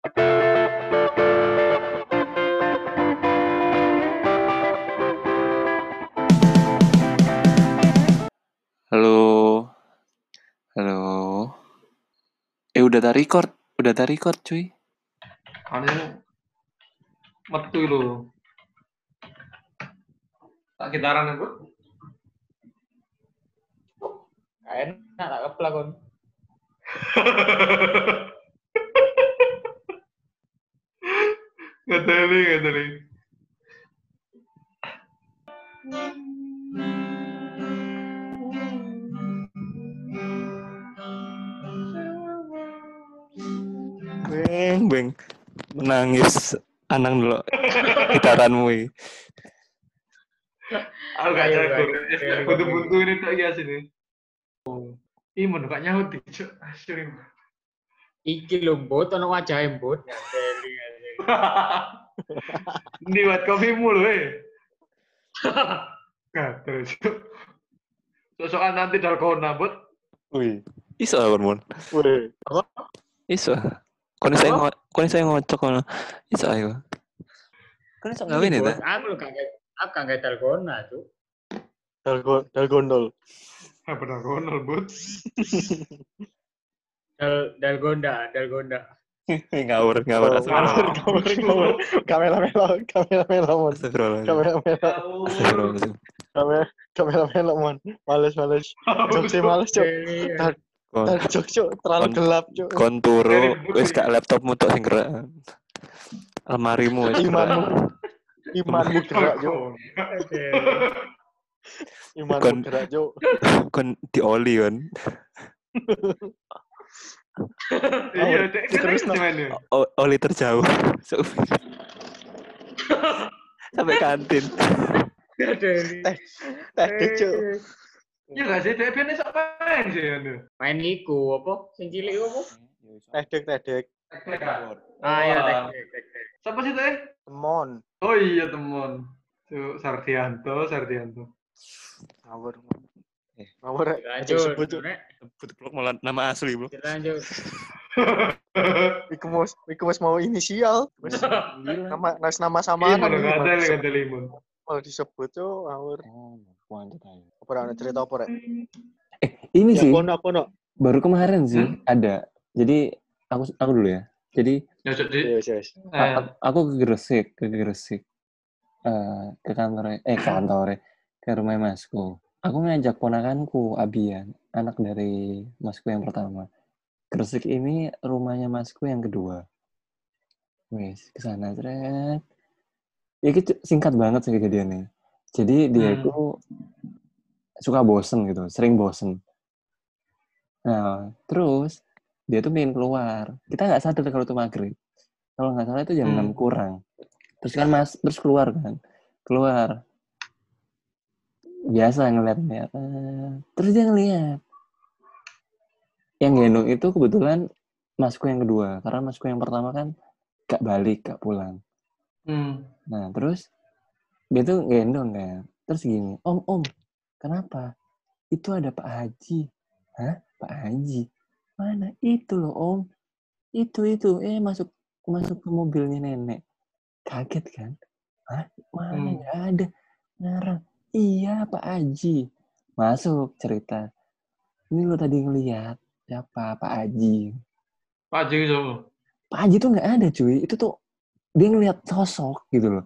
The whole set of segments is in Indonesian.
Halo. Halo. Eh udah tak record, udah tak record cuy. Anu metu lho. Tak gitaran aku. Enak tak keplak kon. Ngeteli, ngeteli. Beng, beng. Menangis anang dulu gitaranmu iki. Aku gak jago. Buntu-buntu ini tak ya sini. Ih, mau gak nyaut di cuk. Asyik. Iki lho ono wajahe mbot. Ngenteli, Ini buat kopimu lho, eh. Gak terus. Sosokan nanti dalgona, bot. Wih. Iso mon. Wih, Iso. Kon iso ngo kon ngocok kono. Iso ayo. Kon iso gawe nih? Aku aku gak dalgona tuh. dalgon, dalgondol. Apa dalgona, bot? Dal dalgonda, dalgonda. ngawur, ngawur. Oh, Astagfirullah. ngawur, ngawur. Kamera melo, kamera melo, mon. Kamera melo, kamera, kamera melo, mon. Males, males. Jokse males, cok. Tar jok, cok. Terlalu gelap, cok. kon turu wis gak laptopmu tok sing gerak. Lemarimu wis Imanmu, imanmu gerak, cok. Imanmu gerak, cok. Kon dioli kon. Iya, dek Terus, terus no. gimana? O- oli terjauh. Sampai kantin. Teh, cok. Iya gak sih, dek biasanya sok main sih anu. Main iku apa? Sing cilik apa? Teh, dek, teh, dek. Ah ya, Wah. tek tek tek. tek. Siapa sih teh? Temon. Oh iya teman. Tuh Sardianto, Sardianto. Ngawur, Ngawur, rek. Lanjut. Sebut. Nek, Blok malah nama asli, Bro. lanjut. Iku mau, iku wis mau inisial. Wis nama, wis nama Iya, iki, gak ada ada limun. Malah disebut, cok. Ngawur. Oh, Apa ada cerita apa, rek? Ini Ya, sih kono, kono. baru kemarin sih Hmm? ada. Jadi aku aku dulu ya. Jadi Ya jadi Yes, yes. eh, a- aku ke Gresik, ke Gresik. Eh, ke kantor eh kantor ke rumah masku. Aku ngajak ponakanku Abian, anak dari masku yang pertama. Gresik ini rumahnya masku yang kedua. Wes, ke sana tret. Ya gitu, singkat banget sih kejadiannya. Jadi dia Hmm. itu suka bosen gitu, sering bosen. Nah, terus dia tuh pengen keluar. Kita nggak sadar kalau itu maghrib. Kalau nggak salah itu jam Hmm. 6 kurang. Terus kan mas, terus keluar kan. Keluar. Biasa ngeliat-ngeliat. Eh, Terus dia ngeliat. Yang gendong itu kebetulan masku yang kedua. Karena masku yang pertama kan gak balik, gak pulang. hmm. Nah, terus dia tuh gendong kan. Terus gini, Om, Om, kenapa? Itu ada Pak Haji. Hah? Pak Haji? Mana? Itu loh, Om. Itu, itu. Eh, masuk masuk ke mobilnya nenek. Kaget kan? Hah? Mana? Hmm. Nggak ada. Ngarang. Iya, Pak Haji. Masuk cerita. Ini lo tadi ngeliat. Siapa? Pak Haji. Pak Haji sama. Pak Haji tuh nggak ada, cuy. Itu tuh dia ngeliat sosok gitu loh.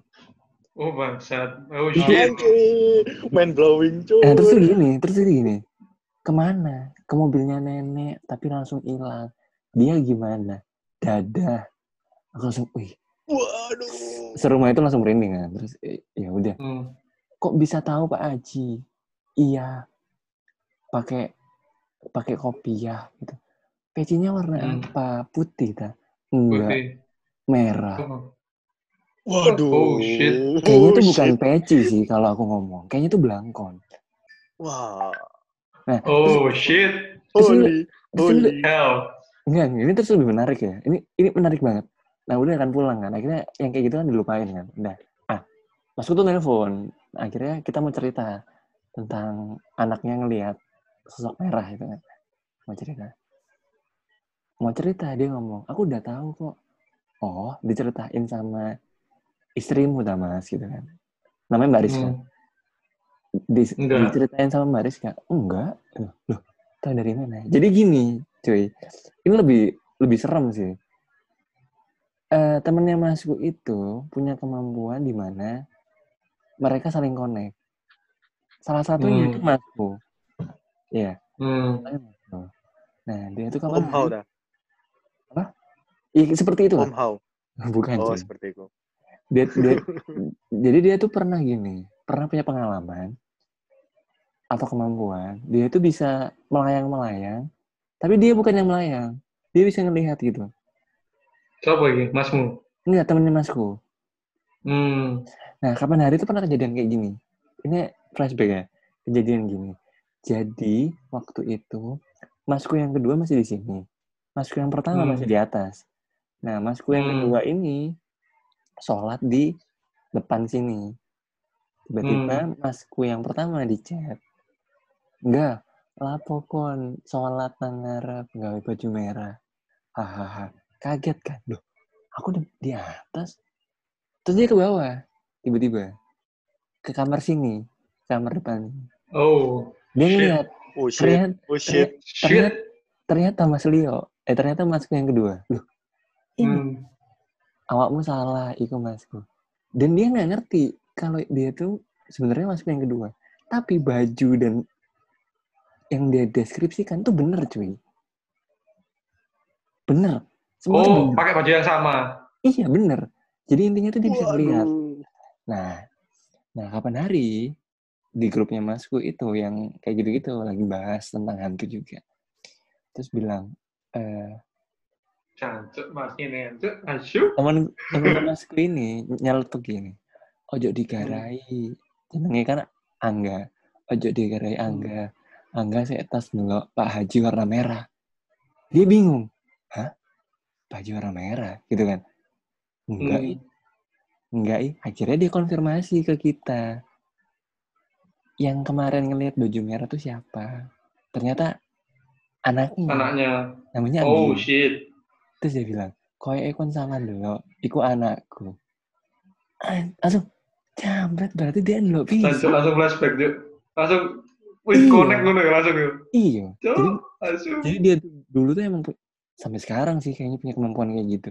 Oh bangsat. Oh Iya. shit. Main blowing cuy. Eh, terus tuh gini, terus tuh gini. Ke mana? Ke mobilnya nenek, tapi langsung hilang. Dia gimana? Dadah. Aku langsung, wih, Waduh. serumah itu langsung merinding kan. Terus, eh, ya udah. Hmm. Kok bisa tahu Pak Haji? Iya. Pakai pakai kopiah gitu. Pecinya warna Hmm. apa? Putih ta? Enggak, Putih. merah. Oh. Waduh. Oh, shit. Kayaknya Oh, tuh bukan shit. peci sih kalau aku ngomong. Kayaknya tuh belangkon. Wah. Nah, Oh shit. terus Holy. terus Holy. Hell. Enggak, ini terus lebih menarik ya. Ini ini menarik banget. Nah udah akan pulang kan. Akhirnya yang kayak gitu kan dilupain kan. Udah. Ah, masuk tuh telepon. Akhirnya kita mau cerita tentang anaknya ngelihat sosok merah itu kan. Mau cerita. Mau cerita dia ngomong, aku udah tahu kok. oh diceritain sama istrimu dah mas gitu kan namanya Mbak Rizka Hmm. Di- Enggak. diceritain sama Mbak Rizka enggak loh, tahu dari mana jadi gini cuy ini lebih lebih serem sih eh temennya masku itu punya kemampuan di mana mereka saling connect salah satunya Hmm. itu masku Iya, Hmm. nah dia itu kapan Om Hao dah. Iya, seperti itu. Om Hao. bukan Oh, seperti itu. dia, dia jadi dia tuh pernah gini pernah punya pengalaman atau kemampuan dia tuh bisa melayang melayang tapi dia bukan yang melayang dia bisa ngelihat gitu Siapa ini? Masmu? enggak temennya masku Hmm. Nah kapan hari itu pernah kejadian kayak gini? Ini flashback ya kejadian gini. Jadi waktu itu masku yang kedua masih di sini. Masku yang pertama Hmm. masih di atas. Nah masku yang Hmm. kedua ini sholat di depan sini. Tiba-tiba Hmm. masku yang pertama di chat enggak lapo kon sholat nang ngarep gawe baju merah. Hahaha kaget kan? Loh aku di, di atas? Terus dia ke bawah tiba-tiba ke kamar sini kamar depan Oh. dia Shit. ngeliat Oh shit. ternyata Oh shit. Shit. ternyata mas Leo eh ternyata masku yang kedua loh ini Hmm. awakmu salah iku masku dan dia nggak ngerti kalau dia tuh sebenarnya masku yang kedua tapi baju dan yang dia deskripsikan tuh bener cuy bener semua Oh, bener. pakai baju yang sama. iya bener jadi intinya tuh dia bisa lihat Waduh. Nah nah kapan hari di grupnya masku itu yang kayak gitu-gitu lagi bahas tentang hantu juga. Terus bilang eh Cancuk mas ini cancuk. Asyuk. teman masku ini nyeletuk gini ojo digarai. Jenenge kan Angga. Ojo digarai Angga. Angga saya tas dulu Pak Haji warna merah. Dia bingung hah? Baju warna merah? Gitu kan. Enggak Hmm. Enggak ih akhirnya dia konfirmasi ke kita yang kemarin ngelihat baju merah tuh siapa ternyata anaknya Anaknya. namanya Oh shit. Terus dia bilang, koe kon salah dulu, iku anakku. An- Langsung, jambret berarti dia lo Cancuk bisa. langsung flashback Cuk. Langsung wih Iya. connect ngono ya langsung ya. Iya. Jadi. Asyuk. jadi dia tuh dulu tuh emang sampai sekarang sih kayaknya punya kemampuan kayak gitu.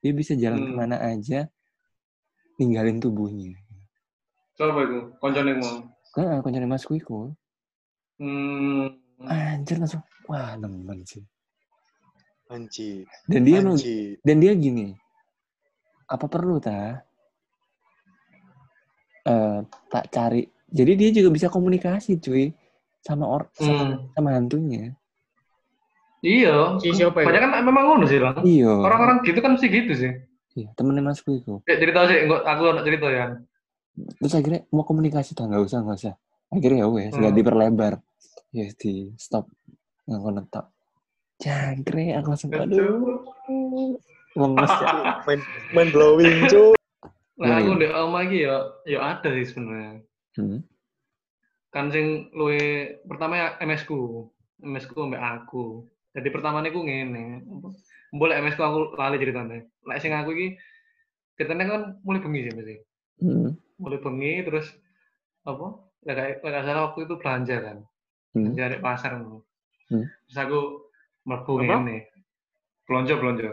Dia bisa jalan Hmm. ke mana aja, ninggalin tubuhnya. Coba itu. Koncone mau. Kan aku nyari masku iku. Hmm. Anjir langsung, wah nemen sih. Anji. Dan dia mau, Anji. dan dia gini, apa perlu ta? Eh, tak cari. Jadi dia juga bisa komunikasi cuy sama or sama, Hmm. sama hantunya. Iya. Si siapa? Banyak kan memang ngono sih lang. Iya. Orang-orang gitu kan sih gitu sih. Iya, temennya masku itu. Kayak cerita sih, enggak aku ada cerita ya. Terus akhirnya mau komunikasi tuh nggak usah nggak usah. Akhirnya ya wes nggak Hmm. diperlebar. Ya di stop nggak konetak. Jangkrik aku langsung aduh lemes ya. Main, main blowing cuy. Nah, aku iya. di oma iki ya ya ada sih sebenarnya. Hmm. Kan sing luwe pertama ya MS ku. MS ku mbak aku. Jadi pertama niku ngene. Boleh MS ku aku lali ceritanya. Lek sing aku iki ceritanya kan mulai bengi sih mesti. Hmm. Mulai bengi terus apa? Lek lek nggak salah waktu itu belanja kan. Hmm. Belanja di pasar. Hmm. Terus aku mlebu ngene. Blonjo blonjo.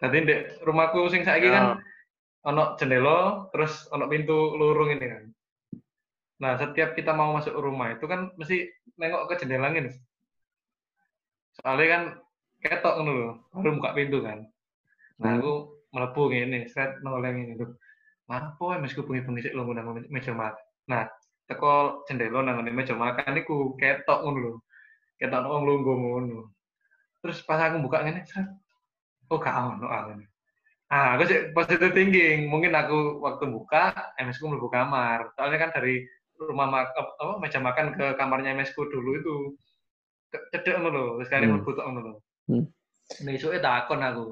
Tadi di rumahku sing saiki kan ono jendela terus ono pintu lurung ini kan. Nah, setiap kita mau masuk rumah itu kan mesti nengok ke jendela ini. Soalnya kan ketok ngono lho, baru buka pintu kan. Nah, Hmm. aku mlebu ngene, sret noleng ini tuh. Apa ya mesti bengi-bengi sik lho nang meja makan. Nah, teko jendela nang ngene meja makan iku ketok ngono lho. Ketok wong lungguh ngono. Terus pas aku buka ngene, sret. Oh, gak ono ah ngene. Ah, aku sih positive thinking. Mungkin aku waktu buka, MS ku mlebu kamar. Soalnya kan dari rumah mak apa meja makan ke kamarnya MS ku dulu itu cedek ngono lho, kare Hmm. mlebu tok ngono lho. Hmm. Isoke takon aku.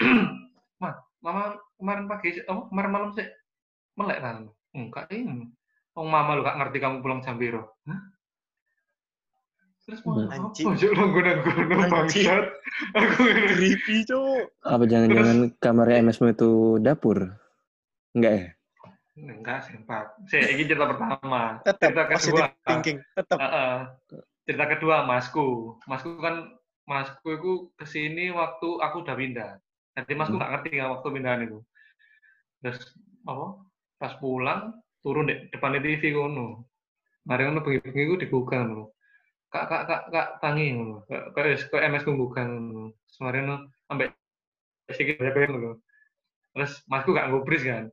Ma, mama kemarin pagi apa kemarin malam sih melek kan? Enggak ini. Wong mama lu gak ngerti kamu pulang jam. Hah? Terus mau Hmm. apa nunggu-nunggu Anjing. bangsat. Aku. Creepy, Cuk. Apa jangan-jangan kamarnya MS-mu itu dapur? Enggak ya? Enggak sih, Pak. Saya ini cerita pertama. Tetap cerita kedua. thinking. Tetap. Heeh. cerita kedua masku. Masku kan masku itu ke sini waktu aku udah pindah. Nanti masku Hmm. nggak ngerti kan waktu pindahan itu. Terus apa? Pas pulang turun deh depan TV kono. Mari ngono bengi-bengi ku digugah ngono. Kak kak kak kak tangi ngono. Kak kak MS ku gugah ngono. Semare ngono ambek sikit bebek ngono. Terus masku gak ngubris kan.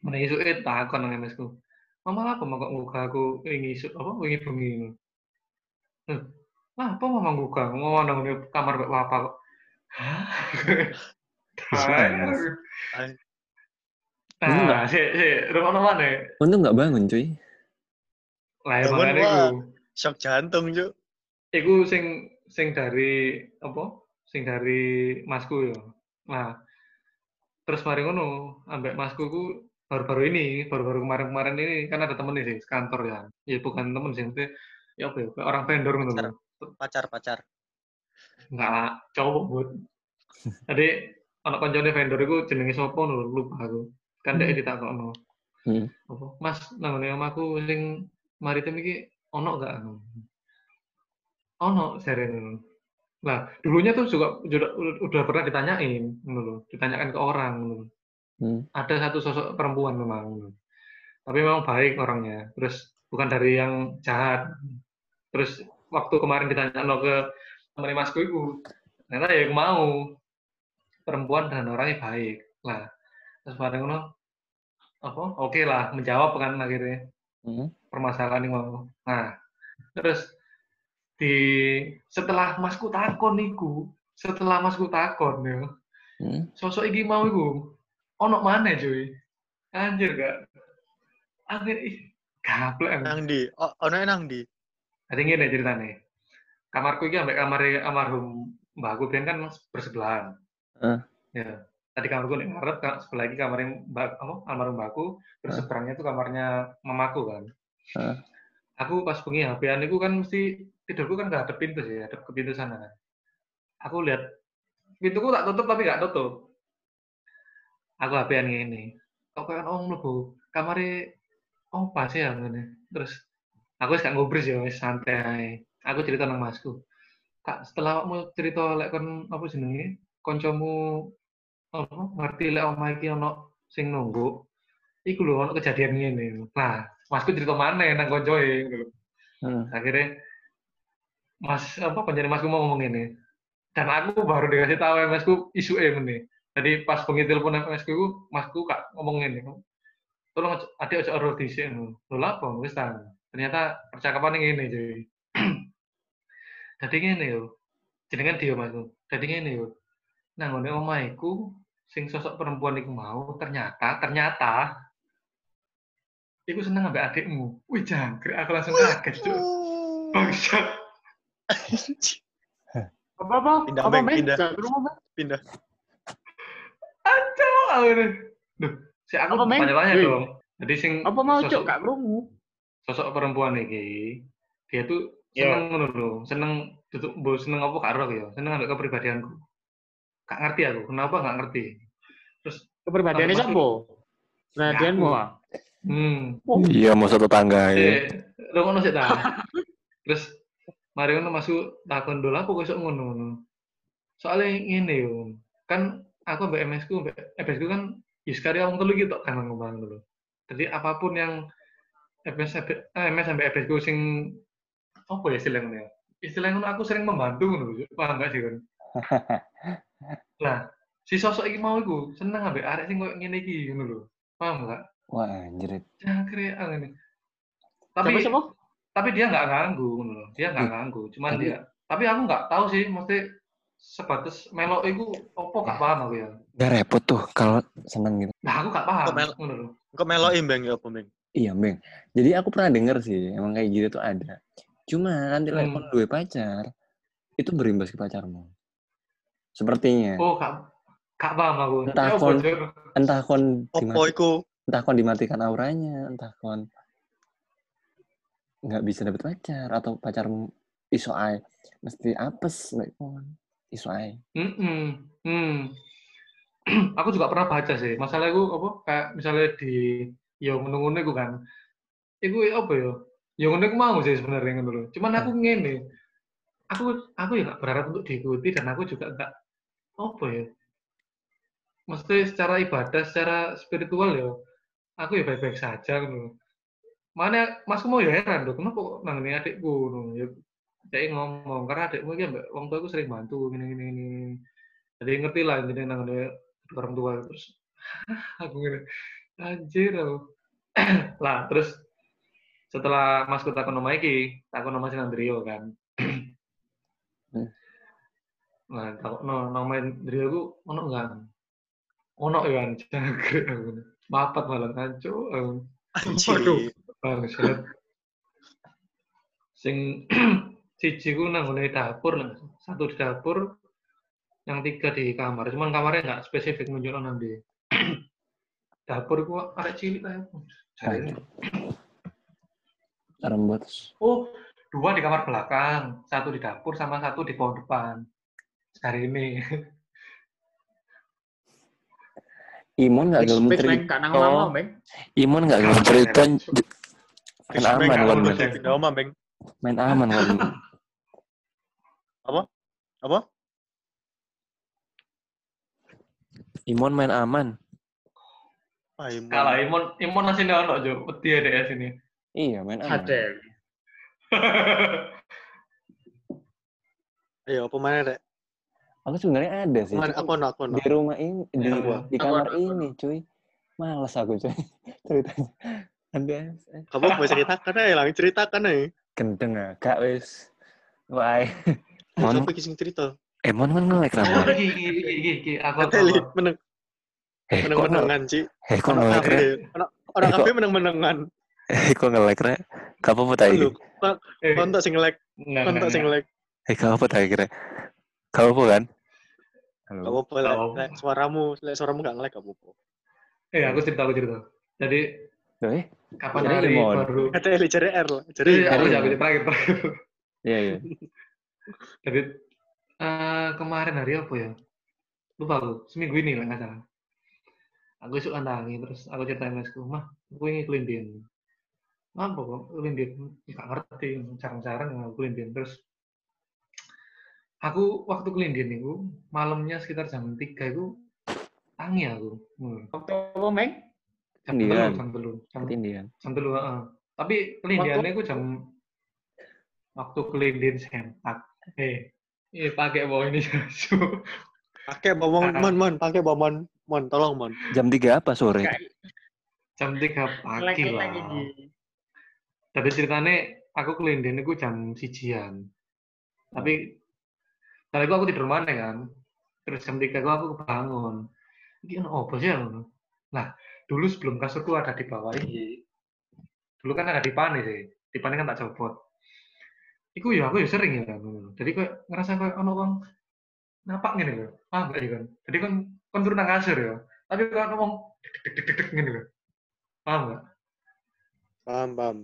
Mana isu eh takon nang MS ku. Mama apa mau kok ngugah aku wingi isu apa wingi bengi ngono. Lah apa mama ngugah mau nang kamar mbak bapak kok. Hah? Nah, si, si, rumah mana? Untung nggak bangun, cuy. Lah, ya makanya Wak. iku. Shock jantung, Cuk. Iku sing sing dari apa? Sing dari masku ya. Nah, terus mari ngono, ambek masku ku baru-baru ini, baru-baru kemarin-kemarin ini kan ada temen nih sih, kantor ya. Ya bukan temen sih, maksudnya, ya apa ya, orang vendor ngono. Pacar. Pacar. Enggak lah, cowok buat. Tadi anak koncone vendor iku jenenge sapa lho, lupa aku. Kan dek ditakokno. Hmm. Apa? Mas, nangone omaku sing maritim iki ono gak? Ono serene. Nah, dulunya tuh juga udah, udah pernah ditanyain, lho. ditanyakan ke orang. lho. Hmm. Ada satu sosok perempuan memang. ngono. Tapi memang baik orangnya. Terus bukan dari yang jahat. Terus waktu kemarin ditanya ke temen masku itu, ternyata ya mau perempuan dan orangnya baik. Lah, terus pada ngono apa? Oke lah, menjawab kan akhirnya Hmm. permasalahan ini mau. Nah, terus di setelah masku takon niku, setelah masku takon ya, Hmm. sosok iki mau iku ono mana cuy? Anjir gak? Akhir ih, gaplek. Nang di. Oh, ono nang di. Jadi ngene ceritanya. Kamarku iki ambek kamar almarhum mbakku biyen kan bersebelahan. Eh. Ya. Tadi kamarku nek ngarep, sebelah iki kamar mbak apa almarhum mbakku, terus Eh. seberangnya itu kamarnya mamaku kan. Eh. Aku pas bengi HP-an itu kan mesti tidurku kan gak ada pintu sih, ada ke pintu sana kan. Aku lihat pintuku tak tutup tapi gak tutup. Aku HP-an ngene. Kok kayak om mlebu kamare opa sih ya ngene. Terus aku gak ngubris ya wis santai. Aku cerita nang masku. Kak, setelah kamu cerita lek kon apa jenenge? Kancamu apa ngerti lek omah iki ono sing nunggu. Iku lho ono kejadian ngene. Nah, masku cerita maneh nang koncoe gitu. Hmm. Akhirnya Mas apa penjari masku mau ngomong ini. Dan aku baru dikasih tahu ya masku isu em ini. Jadi pas bengi telepon masku masku kak ngomong ini. Tolong adik ojo ero dhisik. Lho lha apa wis ta. Ternyata percakapan ini jadi. Jadi ngene yo. Jenengan dia masku. Jadi ngene yo. Nah, ngene omahku sing sosok perempuan iku mau ternyata ternyata iku seneng ambek adikmu. Wih, jangkrik aku langsung kaget, Cuk. Bangsat. Apa apa? Pindah, apa Bang, pindah. Pindah. Aduh, akhirnya. Duh, si aku tanya-tanya Wih. dong. Jadi sing Apa mau cok gak rumu? Sosok perempuan iki, dia tuh Iya. seneng ngono lho, seneng tutup mbok seneng apa gak roh ya, seneng ambek kepribadianku. Gak ngerti aku, kenapa gak ngerti. Terus Kepribadiannya Apa, siapa? Perhatianmu aku. ah. hmm, Iya, mau satu tangga ya. eh, lo ngono sih ta. Terus mari ngono masuk takon dulu apa kok ngono ngono. Soalnya ngene yo, kan aku mbak MS ku, mbak MS ku kan Yuskari orang telu gitu kan ngomong dulu. Jadi apa pun yang MS eh, MS sampai FS ku sing apa ya istilahnya ya? Istilahnya ngono aku sering membantu ngono, paham gak sih kan? Lah, si sosok iki mau iku seneng ambek arek sing koyo ngene iki ngono lho. Paham gak? Wah, anjir. Jangkrik ngene. Siapa Tapi siapa? tapi dia nggak ganggu ngono loh. Dia nggak ganggu, cuman Tapi- dia tapi aku nggak tahu sih mesti sebatas melo iku opo gak paham aku ya. Gak repot tuh kalau seneng gitu. Nah, aku gak paham ngono lho. Kok meloin bang ya apa bang? Iya, Bang. Jadi aku pernah denger sih, emang kayak gitu tuh ada. Cuma nanti Hmm. duwe pacar, itu berimbas ke pacarmu. Sepertinya. Oh, gak gak paham aku. Entah Ya, kon- bocor. Entah kon Opo dimati- iku? entah kon dimatikan auranya, entah kon nggak bisa dapet pacar atau pacarmu iso ae mesti apes lek kon. Iso ae. Mm-mm. Hmm. aku juga pernah baca sih. Masalah itu apa? Kayak misalnya di ya ngono-ngono iku kan. Iku apa ya? Ya ngono iku mau sih sebenarnya ngono lho. Cuman aku ngene. Aku aku ya gak berharap untuk diikuti dan aku juga gak apa ya? Mesti secara ibadah, secara spiritual ya, aku ya baik-baik saja loh. Mana masku mau ya heran loh, kenapa kok nangani adikku ngono ya. Jadi ngomong karena adikmu ya mbak wong tuaku sering bantu gini gini gini. Jadi ngerti lah jadi nangani orang tua terus aku gini anjir aku. lah terus setelah masku takon nama iki, takon nama Sinandrio kan. Hmm. Nah, takon no, nama Andrio ku ono enggak? Ono ya kan, jangkrik aku. Mapat malah kanco. aku. Anjir. Bangsat. Sing siji ku nang ngene dapur, lah. satu di dapur, yang tiga di kamar. Cuman kamarnya nggak spesifik nunjuk nang di dapur ku arek cilik lah. Jarine. Rembut. Oh, dua di kamar belakang, satu di dapur sama satu di pohon depan. Hari ini. Imon gak gelem cerita. Imon gak gelem cerita. Main aman Beng. Main aman kon. Apa? Imon main aman. Ah, Imon. Kalah Imon, Imon masih nggak ono jo, peti ada ya sini. Iya, main. Ada. Ayo, apa mana, Rek? Aku sebenarnya ada sih. Mana? Aku ono, aku di rumah ini di, Apa? di kamar ini cuy males aku cuy ceritanya ada Kamu mau ceritakan aja, lang ceritakan aja. gendeng ah gak wis wae Mon, Siapa kisah cerita? emon kan ngelek Oh, ramon iki, iki, iki, aku aku- meneng, eh ngelek menengan sih. eh kok Orang ngelek kafe, rek orang Eh, kafe meneng menengan. eh kok ngelek rek gak apa-apa tak iki Lu, Eh, kontak sing like, enggak, kontak sing like. eh gak apa tak iki rek gak apa kan Gak Lek. Gak apa-apa. Lek, suaramu, lek suaramu gak nge-like, gak apa-apa. Eh, aku cerita, aku cerita. Jadi, eh kapan Jadi hari baru... Kata Eli, cari R lah. Cari Jadi, aku jawab terakhir, terakhir. iya iya Jadi, eh, kemarin hari apa ya? Lupa aku, seminggu ini lah, nggak salah. Aku suka nangi, terus aku ceritain mesku, mah, aku ingin kelindin. Apa kok, kelindin? Nggak ngerti, jarang-jarang aku kelindin. Terus, aku waktu kelindin itu, malamnya sekitar jam 3 itu, tangi aku. Waktu apa, Meng? Jam telu, jam telu. Jam ketindihan jam telu heeh. Tapi kelindiannya ku jam waktu kelindin sempak. Eh, eh pakai bawa ini susu. Pakai bomon, mon, mon, pakai bomon, mon, tolong mon. jam tiga apa sore jam 3 pagi lah. Tapi ceritanya aku kelindin itu jam sijian. Tapi itu aku tidur mana kan. Terus jam 3 aku aku kebangun. Ini ono apa sih ya? ngono? Nah, dulu sebelum kasurku ada di bawah ini. Dulu kan ada di pane sih. Di pane kan tak copot. Iku ya aku ya sering ya. ngono. Jadi kok ngerasa kayak ono wong napak gini loh. Ah, enggak ya kan. Jadi kan kan turun nang kasur ya. Tapi kalau ngomong dek dek dek dek gini loh. Paham enggak? Paham, paham.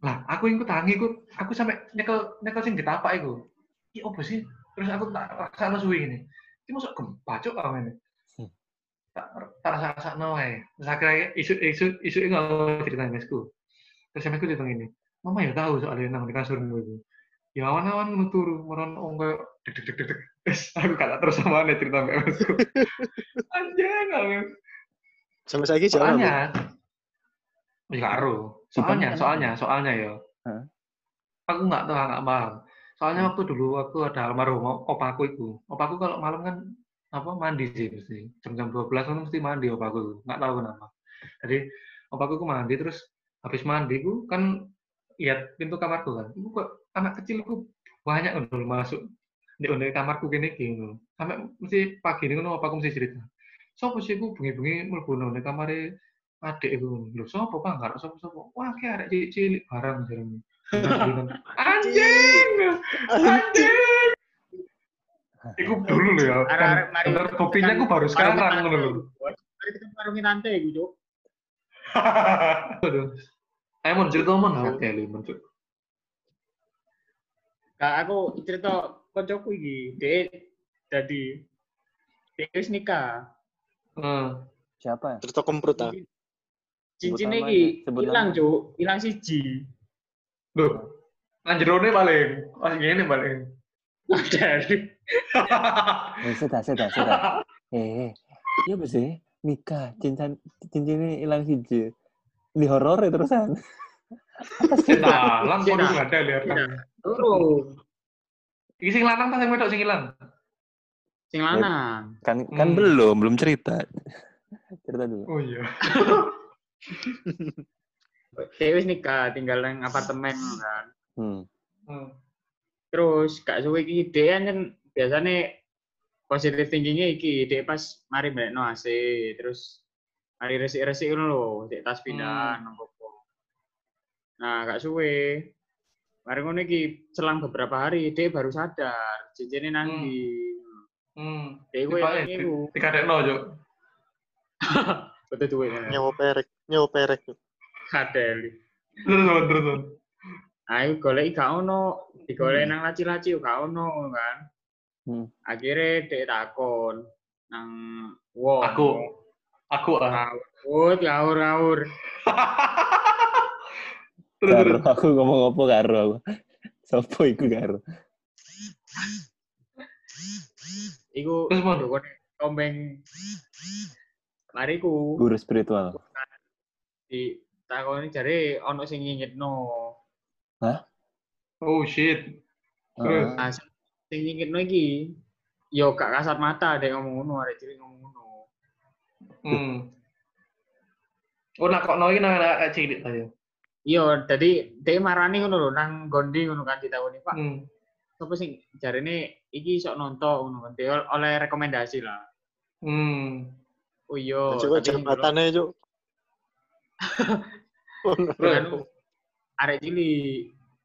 Lah, aku ikut tangi ikut aku sampai nyekel nyekel sing ditapak iku. Iki opo sih? Terus aku tak rasakno suwi ngene. Iki masuk gempa cuk aku ngene. Hmm. Tak tak rasakno wae. Terus akhirnya isu isu isu ini nggak cerita mesku. Terus mesku cerita ini. Mama ya tahu soalnya nang di kasurmu itu. Ya awan-awan ngono turu, meron wong koyo deg deg deg deg aku kata terus sama ane cerita mbak mesku. Anjing aku. Sampai lagi jalan. Soalnya Ya karo. Soalnya, soalnya, soalnya ya. Aku nggak tahu, nggak paham. Soalnya Hmm. waktu dulu aku ada almarhum opaku itu. Opaku kalau malam kan apa mandi sih mesti. Jam-jam 12 kan mesti mandi opaku. Nggak tahu kenapa. Jadi opaku ku mandi terus habis mandi ku kan lihat pintu kamarku kan. Iku kok anak kecil ku banyak dulu masuk di di kamarku gini gini. Sampai mesti pagi ini kan opaku mesti cerita. Sopo sih ku bengi-bengi mlebu nang kamare adik iku lho sapa Pak enggak sapa sapa wah kayak arek cilik barang jarene anjing! Anjing! Iku dulu lho ya mari bener buktinya aku baru sekarang ngono lho. Mari kita warungi tante iku, Cuk. aduh ayo mon cerita mon oke lu mon Cuk. Nah, aku cerita koncoku iki, dia jadi dia wis nikah. Hmm. Siapa? Cerita kemprut ah. Cincinnya nama iki sebut hilang. Cuk. Hilang siji. Loh. Anjerone paling. Pas ngene paling. Dari Eh, sudah, sudah, sudah. Eh, iya apa sih? Nikah, cincin cincinnya hilang siji. Di horor ya terusan. Dalam kok nggak ada lihat. Turun. Iki sing lanang ta sing wedok sing ilang? Sing lanang. Kan kan Hmm. belum, belum cerita. Cerita dulu. Oh iya. Dia wis nikah, tinggal nang apartemen kan. Hmm. Hmm. Terus gak suwe iki dia kan biasanya positive thinkingnya iki dia pas mari balik no AC terus mari resik-resik ngono lho, cek tas pindahan hmm. apa Nah, gak suwe. Mari ngono iki selang beberapa hari dia baru sadar cincinnya nang Hmm. di Hmm. dia gue Tiba- yang iku Dikadekno, Juk. betul duwe Nyawa perek, nyawa perek. kadeli. Terus terus terus. Nah, iku golek gak ono, digolek Hmm. nang laci-laci yo gak ono kan. Hmm. Akhirnya dia takon nang wong. Aku. Aku ah. Ngawur, ngawur, ngawur. Terus Karo, aku ngomong apa karo aku. Sopo iku karo? Iku Terus, dukune tombeng mariku Guru spiritual. di takoni jare ono sing ngingitno. Oh shit. Terus? Nah, sing ngingitno iki yo gak kasat mata dek ngomong ngono, arek cilik ngomong. Hmm. Oh, nak kok iki nang anak cilik ta ya. Iya, jadi dia marani ngono lho nang gondi ngono kan ditakoni, Pak. Hmm. Sopo sing jarene iki sok nonton ngono kan. Dia oleh rekomendasi lah. Hmm. Oh iya, Coba Cuk. Terus? anu arek cilik.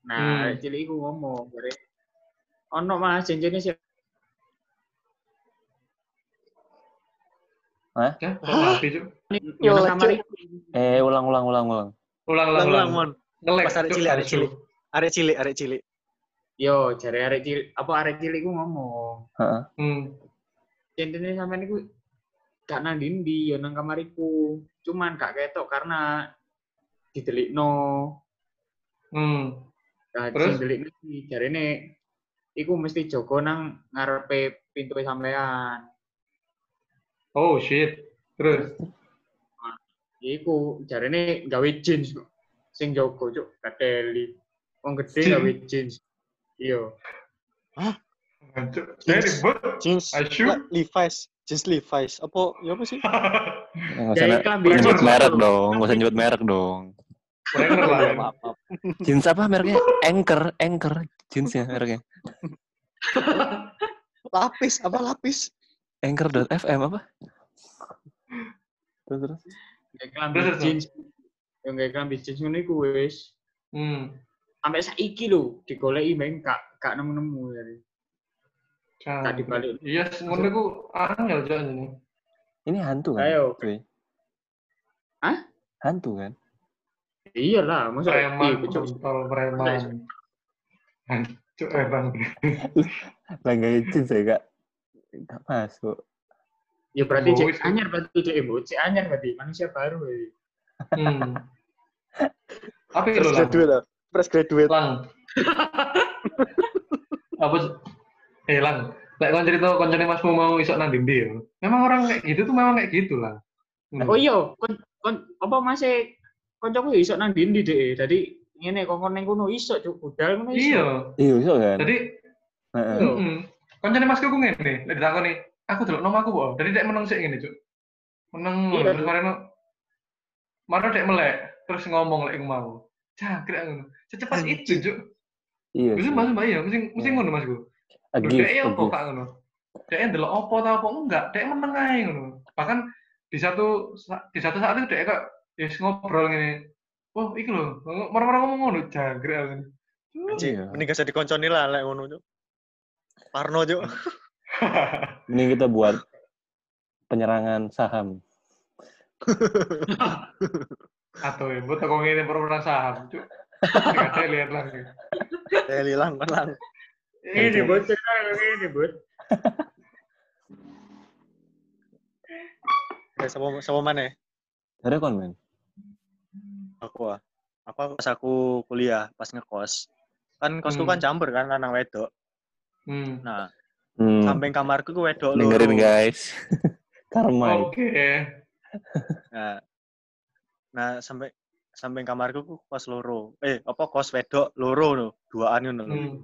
Nah, Hmm. arek cilik iku ngomong jare ono Mas janjane sih Ya, kok mati, Juk. yo Yo, nang kamar Cuk. iku. Eh, ulang ulang ulang ulang. Ulang ulang Ulang, ulang. Ngelek. Pas arek cilik, arek cilik. Arek cilik, arek cilik. Yo, jare arek cilik apa arek cilik iku ngomong. Heeh. Hmm. Janjane sampean iku gak nang ndi yo nang kamariku. Cuman gak ketok karena didelikno. Hmm. Nah, Terus? sing delikno iki jarene iku mesti jogo nang ngarepe pintu sampean. Oh shit. Terus. Iku jarene gawe jeans kok. Sing jogo cuk kateli. Wong gede Jeans? gawe jeans. Iya. Jadi ribet. Jeans. La- Levi's, jeans Levi's. Apa ya apa sih? Usah Jadi na- klambi nyebut jeans. merek dong, nggak usah nyebut merek dong. Mereka lah. maaf, maaf. Jeans apa mereknya? Anchor, Anchor jeansnya mereknya. Lapis, apa lapis? Anchor.fm apa? Terus terus. Terus. jeans. Yang jeans ngono iku wis. Hmm. Sampai saiki lho digoleki meng gak gak nemu-nemu jadi. Gak dibalik. Iya, ngono iku angel Cuk ini. Ini hantu kan? Ayo. Cuy. Hah? Hantu kan? Iyalah, masa Preman, iya, kontol preman. Cuk, emang. Lah nggak jeans ya kak? Gak masuk. Ya berarti cek anyar berarti cek emo, cek anyar berarti manusia baru ya. Hmm. Apa itu Fresh graduate lah. Fresh graduate. Lang. Apa sih? Eh lang, lek kon cerita koncone Masmu mau isok nang dindi ya. Memang orang kayak gitu tuh memang kayak gitu lah. Hmm. Oh iya, kon kon apa masih koncoku iso nang dindi deh. Jadi ngene kongkon ning kono iso cuk budal ngono iso. Iya. Iya, iso kan? Jadi, Heeh. Koncone Masku ku ngene, lek ditakoni, aku delok nom aku kok. Jadi dek meneng sik ngene, Cuk. Meneng Iya. terus marino Maro dek melek, terus ngomong lek iku mau. Jangkrik ngono. Secepat itu, Cuk. Iya. Mesti sih. mas mbak ya, mesti mesti Iya. ngono Lho, gift, Dek apa gift. kak ngono? Dek ndelok apa ta apa enggak? Dek meneng ae ngono. Bahkan di satu sa- di satu saat itu dek kak wis ngobrol ngene. Oh, iki lho, marah-marah ngomong ngono jangkrik aku. Cik, Iya. mending gak usah dikonconi lah lek ngono, Cuk. Parno, Cuk. Ini kita buat penyerangan saham. Atau ya, buat toko ngene perumuran saham, cuk. Saya lihat lagi. Eh, hilang, hilang. Ini bot cerita ini bot. Ya, sama sama mana? ya? Ada kon men. Aku ah. Apa pas aku kuliah, pas ngekos. Kan kosku Hmm. kan campur kan lanang wedok. Hmm. Nah, Hmm. samping kamarku ku wedok Dengerin loro. guys. Karma. Oke. Nah, nah sampai samping kamarku ku kos loro. Eh, apa kos wedok loro no, duaan ngono lho. Hmm.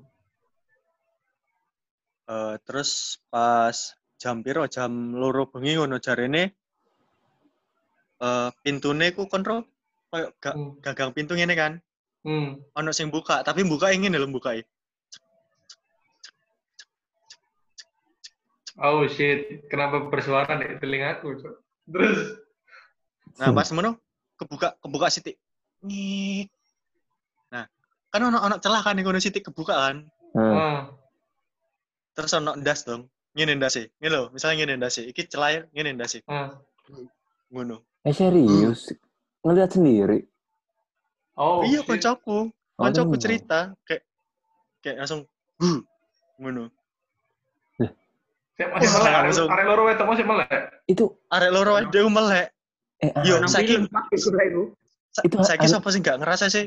Eh, terus pas jam piro jam loro bengi ngono jarene eh pintune ku kontrol koyo ga, Hmm. gagang pintu ngene kan. Hmm. Ono sing buka, tapi buka ingin lho buka Oh shit, kenapa bersuara di telingaku, Cok? Terus Nah, pas ngono kebuka kebuka sitik. Nyik. Nah, kan ono ono celah kan ngono sitik kebuka kan. Hmm. ah, Terus ono ndas dong. Ngene ndase. Ngene lho, misalnya ngene ndase. Iki celah ngene ndase. ah. Ngono. Eh serius? Ngeliat sendiri? Oh, iya, koncoku. Oh, Koncoku temen. cerita kayak kayak langsung huh, ngono. Siap, masih melek, arek- langsung. arek loro wedok masih melek. Itu Arek loro aja melek. eh Yo, ah, saiki itu. sa- Itu saiki an- sapa sih nggak ngerasa sih?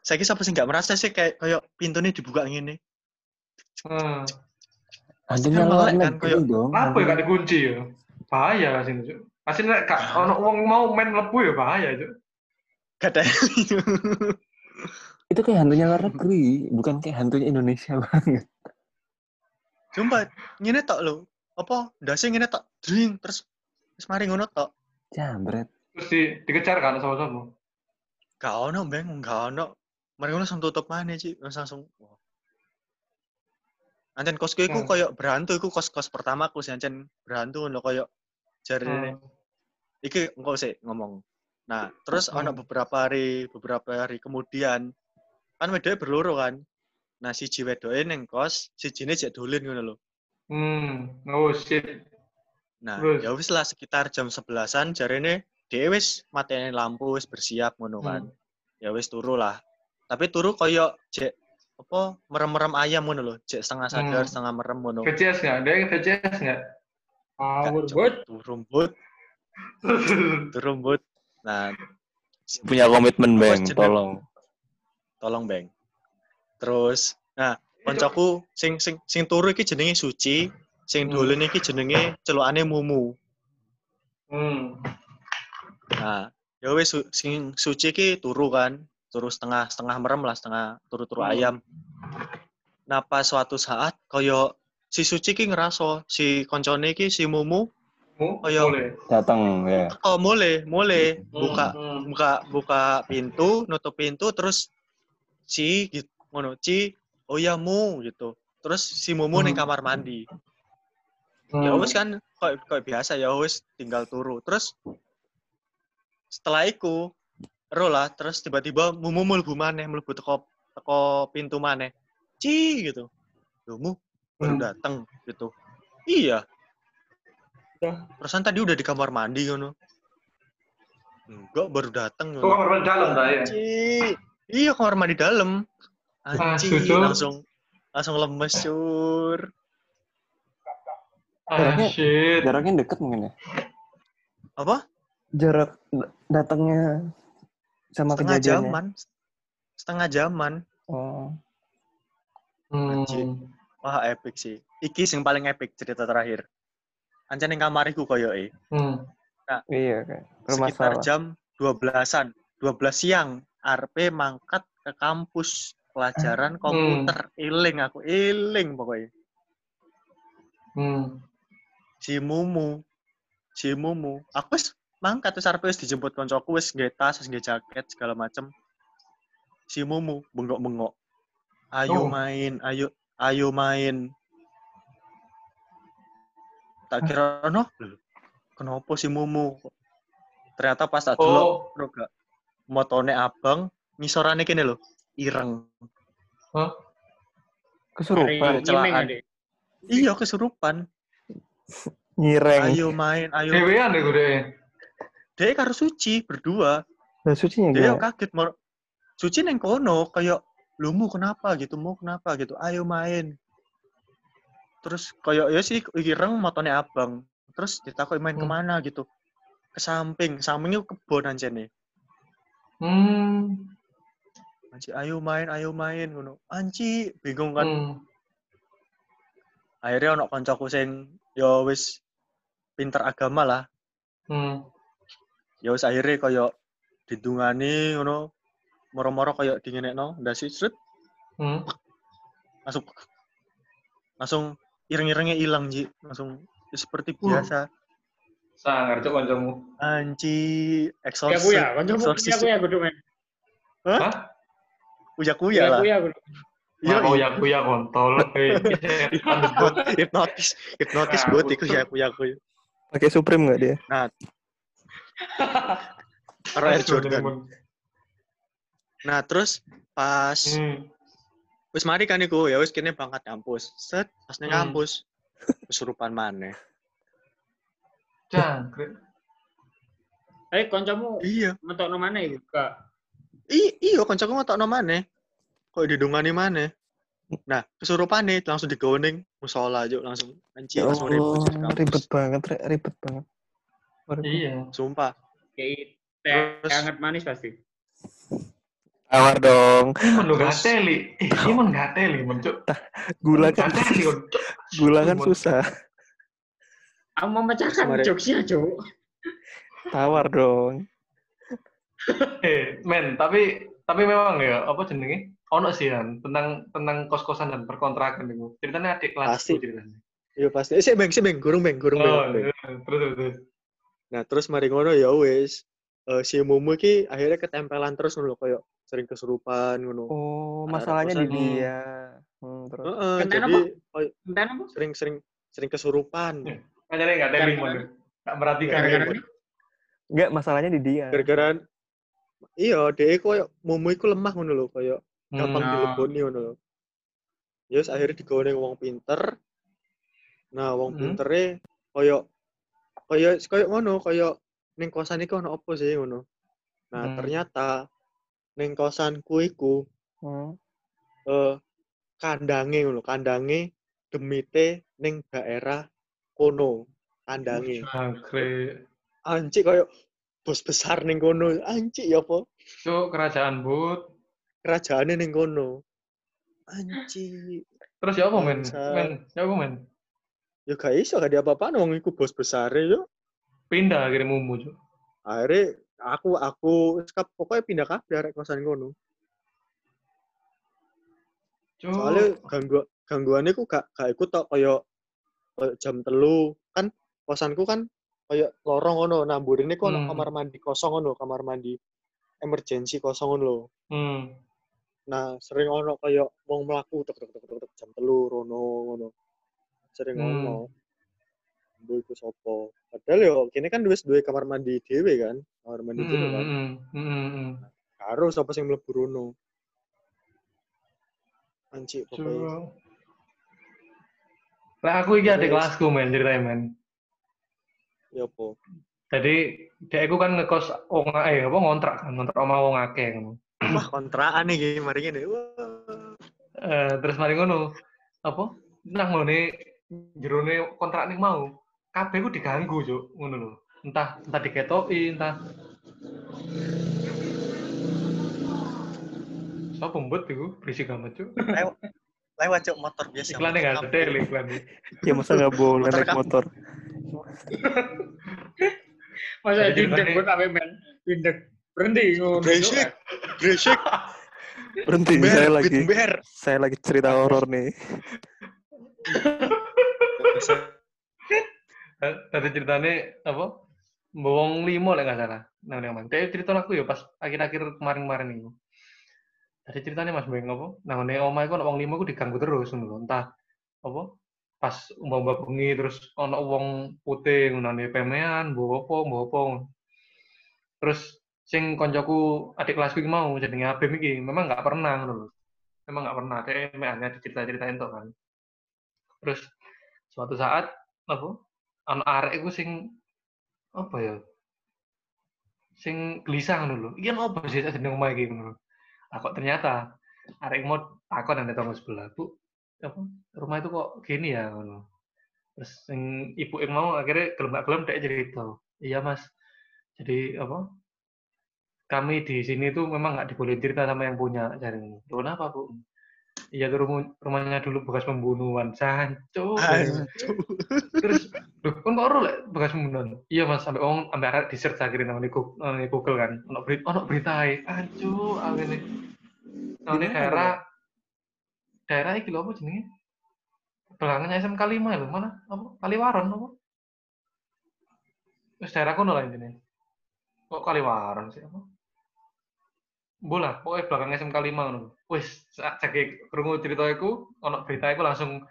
Saiki sapa sih nggak merasa sih kayak kayak pintunya dibuka ngene. Ah. hantunya kan luar melek kan, dong. Kenapa ya gak dikunci ya? Bahaya sih, Cok. Asli nek gak ono wong mau main lebu ya bahaya, Cok. Gak ada. Itu kayak hantunya luar negeri, bukan kayak hantunya Indonesia banget. Sumpah, ngene tok lho. Apa ndase ngene tok dring terus terus mari ngono tok. Jambret. Terus di, dikejar kan sama-sama. Gak ono beng, gak ono. Mari ngono langsung tutup maneh Ci. Terus langsung. Ancen kosku iku Hmm. koyo berantu iku kos-kos pertamaku sih ancen berantu ngono koyo jarine. Ah. Iki engko sih ngomong. Nah, terus Hmm. ono beberapa hari beberapa hari kemudian kan wedoke berloro kan. Nah, siji wedoke ning kos, sijine jek dolen ngono lho. Hmm. Oh shit. Nah, Terus? ya wis lah sekitar jam 11-an jarene dhewe wis mateni lampu wis bersiap ngono kan. Hmm. Ya wis turu lah. Tapi turu koyo jek apa merem-merem ayam ngono lho, jek setengah sadar, Hmm. setengah merem ngono. VCS nggak? Ada yang VCS nggak? Power Gak, bot. Turun but, turun but. Nah, Punya komitmen, Bang, tolong. tolong beng. Terus, nah, koncoku sing sing sing turu iki jenenge Suci, sing Hmm. dolen iki jenenge celukane Mumu. hmm. Nah, ya wis su- sing Suci iki turu kan, turu setengah setengah merem lah, setengah turu-turu Hmm. ayam. Nah, pas suatu saat koyo si Suci ki ngeraso si koncone iki si Mumu Mu? Oh. Datang ya. oh mulai mulai Hmm, buka hmm. buka buka pintu nutup pintu terus gitu ngono ci oh ya mu gitu terus si mumu Hmm. kamar mandi Hmm. ya wis kan kok kok biasa ya wis tinggal turu terus setelah iku ero lah terus tiba-tiba mumu mlebu maneh mlebu teko teko pintu maneh ci gitu Loh, mu baru Hmm. datang gitu iya Dah. perasaan tadi udah di kamar mandi ngono enggak baru datang ngono kamar mandi dalam ya? Anjing. Iya kamar mandi dalam. Anjing, setuju. langsung langsung lemes sur. Ah Jaraknya- shit. Jaraknya deket mungkin ya. Apa? Jarak datangnya sama Setengah kejadiannya. jaman. Setengah jaman. Oh. Hmm. Anjing. Wah, epic sih. Iki sing paling epic cerita terakhir. Ancen ning kamariku koyo e. Hmm. Iya kayak rumah Sekitar salah. jam 12-an. 12 siang. RP mangkat ke kampus pelajaran komputer. Iling aku, iling pokoknya. Hmm. si Mumu si Mumu aku wis mangkat wis arep wis dijemput koncoku wis nggae tas wis nggae jaket segala macem si Mumu bengok-bengok ayo Oh. main ayo ayo main tak kira no kenapa si Mumu ternyata pas tak delok Oh. motone abang ngisorane kene lho ireng Kesurupan. Celaan. Imeng, Adik. iya kesurupan Nyireng. ayo main ayo Dewean deh gue dia karo suci berdua Lah sucinya Dia gak? kaget mau Suci neng kono kayak lu mu kenapa gitu mau kenapa gitu ayo main terus koyo ya sih iki reng motone abang terus ditakoki main Hmm. ke mana gitu ke samping sampingnya kebon aja nih Hmm. Anci ayo main ayo main ngono anci bingung kan Hmm. akhirnya ono koncoku sing ya wis pinter agama lah Hmm. ya wis akhirnya koyo didungani ngono moro-moro koyo dingenekno ndasi sret Hmm. langsung langsung ireng-irengnya hilang ji langsung ya seperti Uh. biasa Sangar cuk kancamu. anci Ya exorcist aku ya, kancamu ya aku ya kudu. Hah? Uya kuya Ya lah aku ya kudu. iya Mau ya aku ya kontol. Eh, hipnotis hipnotis Nah, buat iku tuh- ya kuya kuya Pakai Supreme nggak dia? karo Air Jordan nah terus pas Hmm. wis mari kan iku ya wis kene berangkat kampus set pas nang Hmm. kampus kesurupan maneh Jangkrik. Eh kancamu iya metokno mana iku? Kak. I iya kancaku ngetokno maneh. Kok didungani maneh. Nah, kesurupane langsung digoning musola aja langsung anci Ya langsung ribut di ribet banget, ribet banget. Ribet. Iya. Sumpah. Kayak teh hangat manis pasti. Tawar dong. Terus- gateli. Eh, imun gateli, men cuk. Gula kan, Gateli, gula kan susah. Aku mau memecahkan Kemarin- jokesnya, Cuk. Tawar dong. Eh, men, tapi tapi memang ya apa jenenge? Ono sih kan tentang tentang kos-kosan dan perkontrakan itu. Ceritanya adik kelas Pasti. ceritanya. Iya pasti. Eh, sih beng, sih beng, gurung beng, gurung beng. Oh, Beng. iya. terus terus. Nah, terus mari ngono ya wis. Eh, si Mumu ki akhirnya ketempelan terus ngono koyo sering kesurupan ngono. Oh, Ada masalahnya di dia. Hmm, terus. Heeh, Kentang jadi apa? apa? sering-sering sering kesurupan. Makanya nggak ada. Nggak merhatikan. Gara-gara limon. Enggak, masalahnya di dia. Gara-gara iya, dia koyo Mumu iku lemah ngono lho, koyo gampang Hmm. Dileboni ngono lho. Ya wis akhirnya digone wong pinter. Nah, wong Hmm. pintere koyo koyo koyo ngono, koyo ning kosan iku ono apa sih ngono. Nah, Hmm. ternyata ning kosanku iku Hmm. eh kandange ngono, kandange demite ning daerah kono. Kandange. Anci koyo bos besar ning kono. Anci ya apa? Cuk, kerajaan but. Kerajaane ning kono. Anci. Terus ya apa men? Men, ya apa men? Ya gak iso gak ada apa-apa wong iku bos besar yo. Pindah akhirnya mumu cuk. Akhirnya aku aku sekap pokoknya pindah kabeh arek kosan kono. Cuk. Soalnya ganggu gangguannya ku gak gak ikut tok koyo jam telu kan kosanku kan koyo lorong ngono nah mburine ku ono Hmm. kamar mandi kosong ngono kamar mandi emergency kosong ngono lho. Hmm. Nah, sering ono koyo wong mlaku tek tek tek tek jam telu rono ngono. Sering Hmm. ono. Mbok iku sapa? Padahal yo kene kan wis duwe kamar mandi dhewe kan, kamar mandi Hmm, dhewe kan. hmm, hmm, hmm, hmm. Karo sapa sing mlebu rono. Anci pokoknya. Lah aku iki Terus. kelasku men ceritanya men. Ya apa? Jadi dia aku kan ngekos wong eh apa ngontrak kan ngontrak sama wong akeh ngono. Wah, kontrakan iki mari ngene. Eh terus mari ngono apa nang ngene jerone kontrak ning mau kabeh ku diganggu cuk ngono lho. Entah entah diketoki entah Sopo mbut iku berisik amat cuk. Lewat lewat cok motor biasa. Iklannya motor nggak ada iklan. Ya masa nggak boleh Motor naik kamu. motor. Masa dindek buat apa men? Dindek. Berhenti. Berisik. Berisik. Berhenti, Ber, saya lagi ber. saya lagi cerita horor nih. Tadi ceritanya apa? Bawang limo lah nggak salah. Nah, yang mana? Tapi cerita aku ya pas akhir-akhir kemarin-kemarin itu. Tadi ceritanya Mas Beng apa? Nah, ini omah itu wong limo aku diganggu terus ngono lho. Entah apa? Pas mbak bengi terus ono wong putih ngono nih pemean, bawa apa, bawa apa. Terus sing koncoku adik kelasku iki mau jenenge Abim memang nggak pernah ngono. Memang nggak pernah. Dia hanya dicerita-ceritain tok kan. Terus suatu saat apa? Anu arek iku sing apa ya? Sing gelisah lho. Iki apa sih jeneng omah iki ngono kok ternyata arek mau takon nang tangga sebelah, Bu, apa rumah itu kok gini ya ngono. Terus yang ibu yang mau akhirnya gelem gak gelem dek cerita. Iya, Mas. Jadi apa? Kami di sini tuh memang nggak dibolehin cerita sama yang punya cari ini. Loh, kenapa, Bu? Iya, tuh rumah, rumahnya dulu bekas pembunuhan. Sanco. Terus, loh, kan kok lek bekas pembunuhan? Iya, Mas, sampai orang sampai arek di search akhirnya namanya Google, namanya Google kan. Ono berita, ono berita. Ancu, ini. Nah, ini daerah daerah iki lho apa jenenge? Belakangnya SMK 5 lho, mana? Apa? Kaliwaron apa? Wis daerah kono lah intine. Kok Kaliwaron sih apa? Bola, pokoknya belakang SMK 5 ngono. Wis, sak cek krungu cerita iku, ono berita iku langsung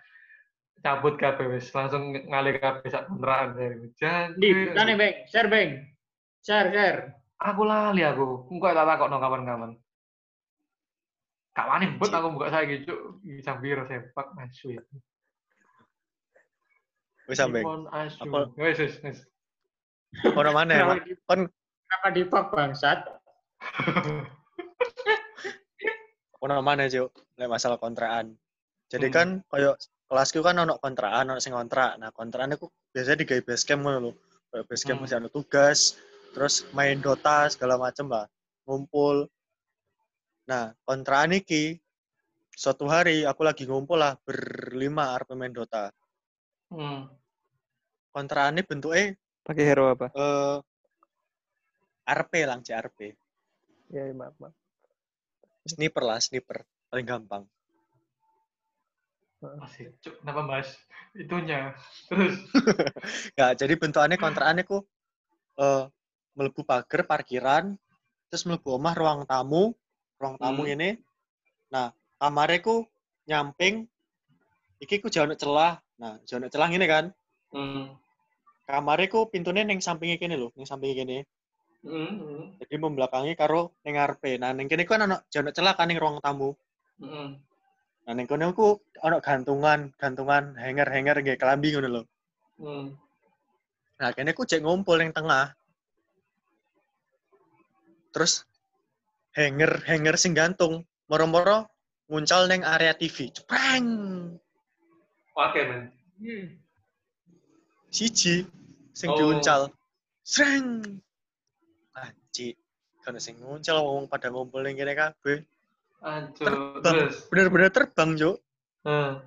cabut kabeh wis, langsung ngalih kabeh sak kontrakan dari Jan. Di, tane Bang, share Bang. Share, share. Aku lali aku. Engko tak takokno kapan-kapan. Kak wani bet aku buka saya gitu, jam biru sepak asu ya. Wis sampe. Apa- maneh, Kenapa Mak. di, Kon kenapa di pub bangsat? ono maneh, Cuk. Lek masalah kontrakan. Jadi Hmm. kan koyo kelasku kan ono kontrakan, ono sing kontrak. Nah, kontrakan iku biasanya digawe base camp ngono lho. Kayak base camp Hmm. mesti ono tugas, terus main Dota segala macem lah. Ngumpul. Nah, kontrakan iki suatu hari aku lagi ngumpul lah berlima arep main Dota. Hmm. Ini bentuknya Pakai hero apa? eh RP lang, CRP. Ya, ya, maaf, maaf. Sniper lah, sniper. Paling gampang. Masih cuk, kenapa Mas? Itunya. Terus Ya, jadi bentukannya kontrakannya ku eh melebu pagar parkiran, terus melebu omah ruang tamu, ruang tamu Hmm. ini. Nah, kamarnya ku nyamping, iki ku jauh celah. Nah, jauh celah ini kan. hmm. Kamarnya ku pintunya neng sampingnya gini loh, neng sampingnya gini. Hmm. hmm, Jadi membelakangi karo neng ngarepe. Nah, neng kene ku kan ono jauh celah kan neng ruang tamu. hmm. Nah, neng kono ku ono gantungan, gantungan hanger-hanger nggih kelambi ngono lho. hmm. Nah, kene ku cek ngumpul yang tengah. Terus hanger hanger sing gantung, moro-moro nguncal neng area TV. Ceprang. Oke, men. Siji sing Oh. diuncal. Sreng. Anji. Kan sing nguncal wong pada ngumpul ning kene kabeh. Ancur. Terbang. Terus. Bener-bener terbang, Juk. Hmm.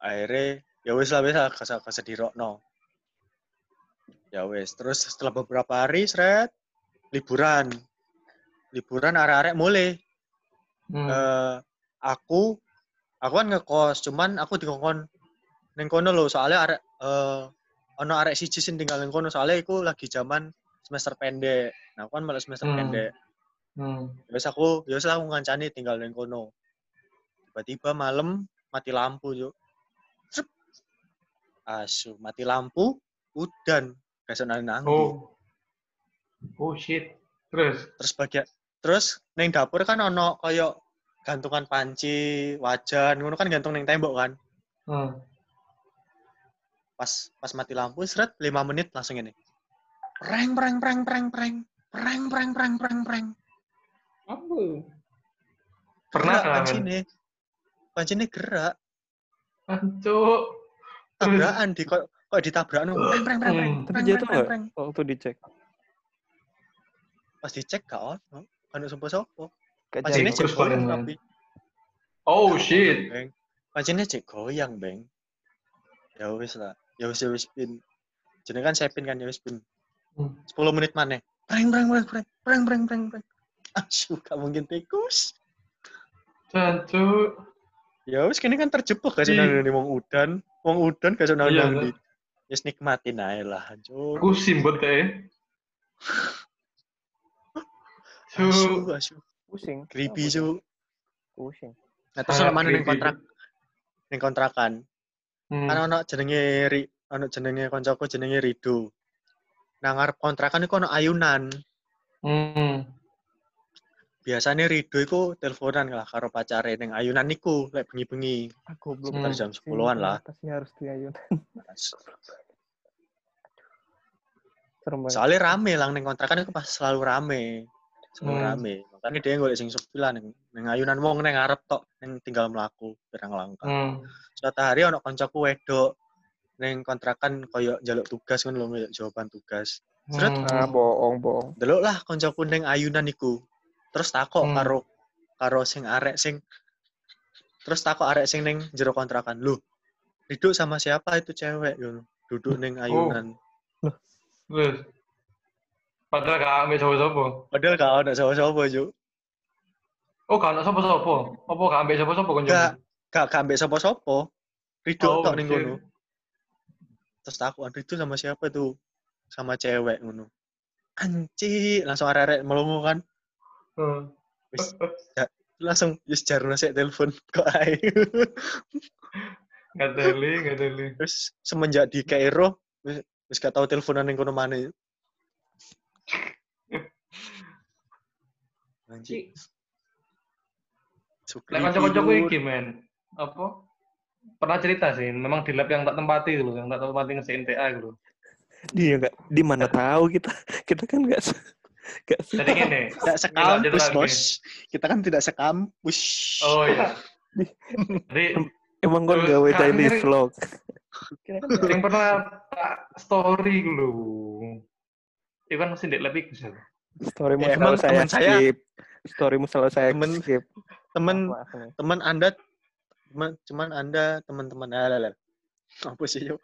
Akhirnya ya wis lah wis lah kasa kasa dirokno. Ya wis, terus setelah beberapa hari seret liburan. Liburan arek-arek mulai Hmm. eh aku aku kan ngekos, cuman aku dikongkon ning kono lho, soalnya arek eh ono arek siji sing tinggal ning kono, soalnya iku lagi zaman semester pendek. Nah, aku kan malah semester Hmm. pendek. Hmm. Ya wis aku, ya aku ngancani tinggal ning kono. Tiba-tiba malam mati lampu, yuk. Asu, mati lampu, udan. Gak nang nanggi. Oh. Oh shit. Terus. Terus bagian terus ning dapur kan ono koyo gantungan panci, wajan, ngono kan gantung ning tembok kan. Hmm. pas pas mati lampu seret 5 menit langsung ini preng preng preng preng preng preng preng preng preng preng Apa? Pernah gerak kan? pancine pancine gerak Ancuk. Tabrakan di kok kok ditabrakan preng preng preng preng Hmm. Tapi jatuh preng, nggak preng. waktu dicek? pas dicek gak ono anu sopo-sopo. Pancene cek goyang tapi. Oh shit. Pancene cek goyang, Bang. Ya wis lah. Ya wis ya wis pin. Jenengan saya pin kan ya wis pin. 10 menit mana? Preng preng preng preng preng preng preng preng. Asu, mungkin tikus. Tentu. Ya wis kene kan terjebak kan sih nang wong udan. Wong udan gak nang iya, di, Wis nikmatin ae lah, Cuk. Aku simbet ae. Asu, Cuk. asu. Pusing. Creepy? Cuk. Pusing. Nah, terus ono ning creepy, kontrak ning kontrakan. Hmm. Kan ono jenenge Ri, ono jenenge koncoku jenenge Rido. Nah, ngarep kontrakan iku ono ayunan. Hmm. Biasanya Rido iku teleponan lah karo pacare ning ayunan niku lek bengi-bengi. Aku belum Hmm. Jam 10-an lah. Atasnya harus. Serem banget. Soalnya rame lang ning kontrakan itu pas selalu rame. Sing Hmm. rame. Makanya dia golek sing sepi lah ning ning ayunan wong ning ngarep tok ning tinggal mlaku pirang langkah. Hmm. Suatu hari ono koncoku wedok ning kontrakan koyo njaluk tugas kan lho jawaban tugas. Seret. Hmm. Ah, bohong, bohong. Delok lah koncoku ning ayunan iku. Terus takok Hmm. karo karo sing arek sing terus takok arek sing ning jero kontrakan. Lu, duduk sama siapa itu cewek ngono. Duduk ning ayunan. Terus. Padahal gak ambil sapa-sapa. Padahal gak ono sapa-sapa, Juk. Oh, gak ada sapa-sapa. Apa gak ambil sapa-sapa kan? Gak. Gak gak ambek sapa-sapa. Ridho Oh, tok ning ngono. Terus takut aduh itu sama siapa tuh? Sama cewek ngono. Anci, langsung arek-arek melongo kan. Hmm. Wis langsung wis jarno sik telepon kok ae. Gak teli, gak teli. Terus semenjak di Kairo wis wis gak tau teleponan ning kono maneh. Anci. Sukri Lek kanca-kancaku iki, men. Apa? Pernah cerita sih, memang di lab yang tak tempati dulu, yang tak tempati nge NTA gitu. Dia nggak, di mana tahu kita, kita kan nggak, se- nggak se- Jadi gini, Tidak sekampus, Bos. Kita kan tidak sekampus. oh iya. Jadi emang gawe Kak, daily ini- vlog. yang pernah tak story dulu. Itu kan mesti di lab sih. Storymu Ya, selalu saya teman saya- skip. Storymu selalu saya Temen- skip. Temen teman Anda teman cuman Anda teman-teman ah, apa sih yo?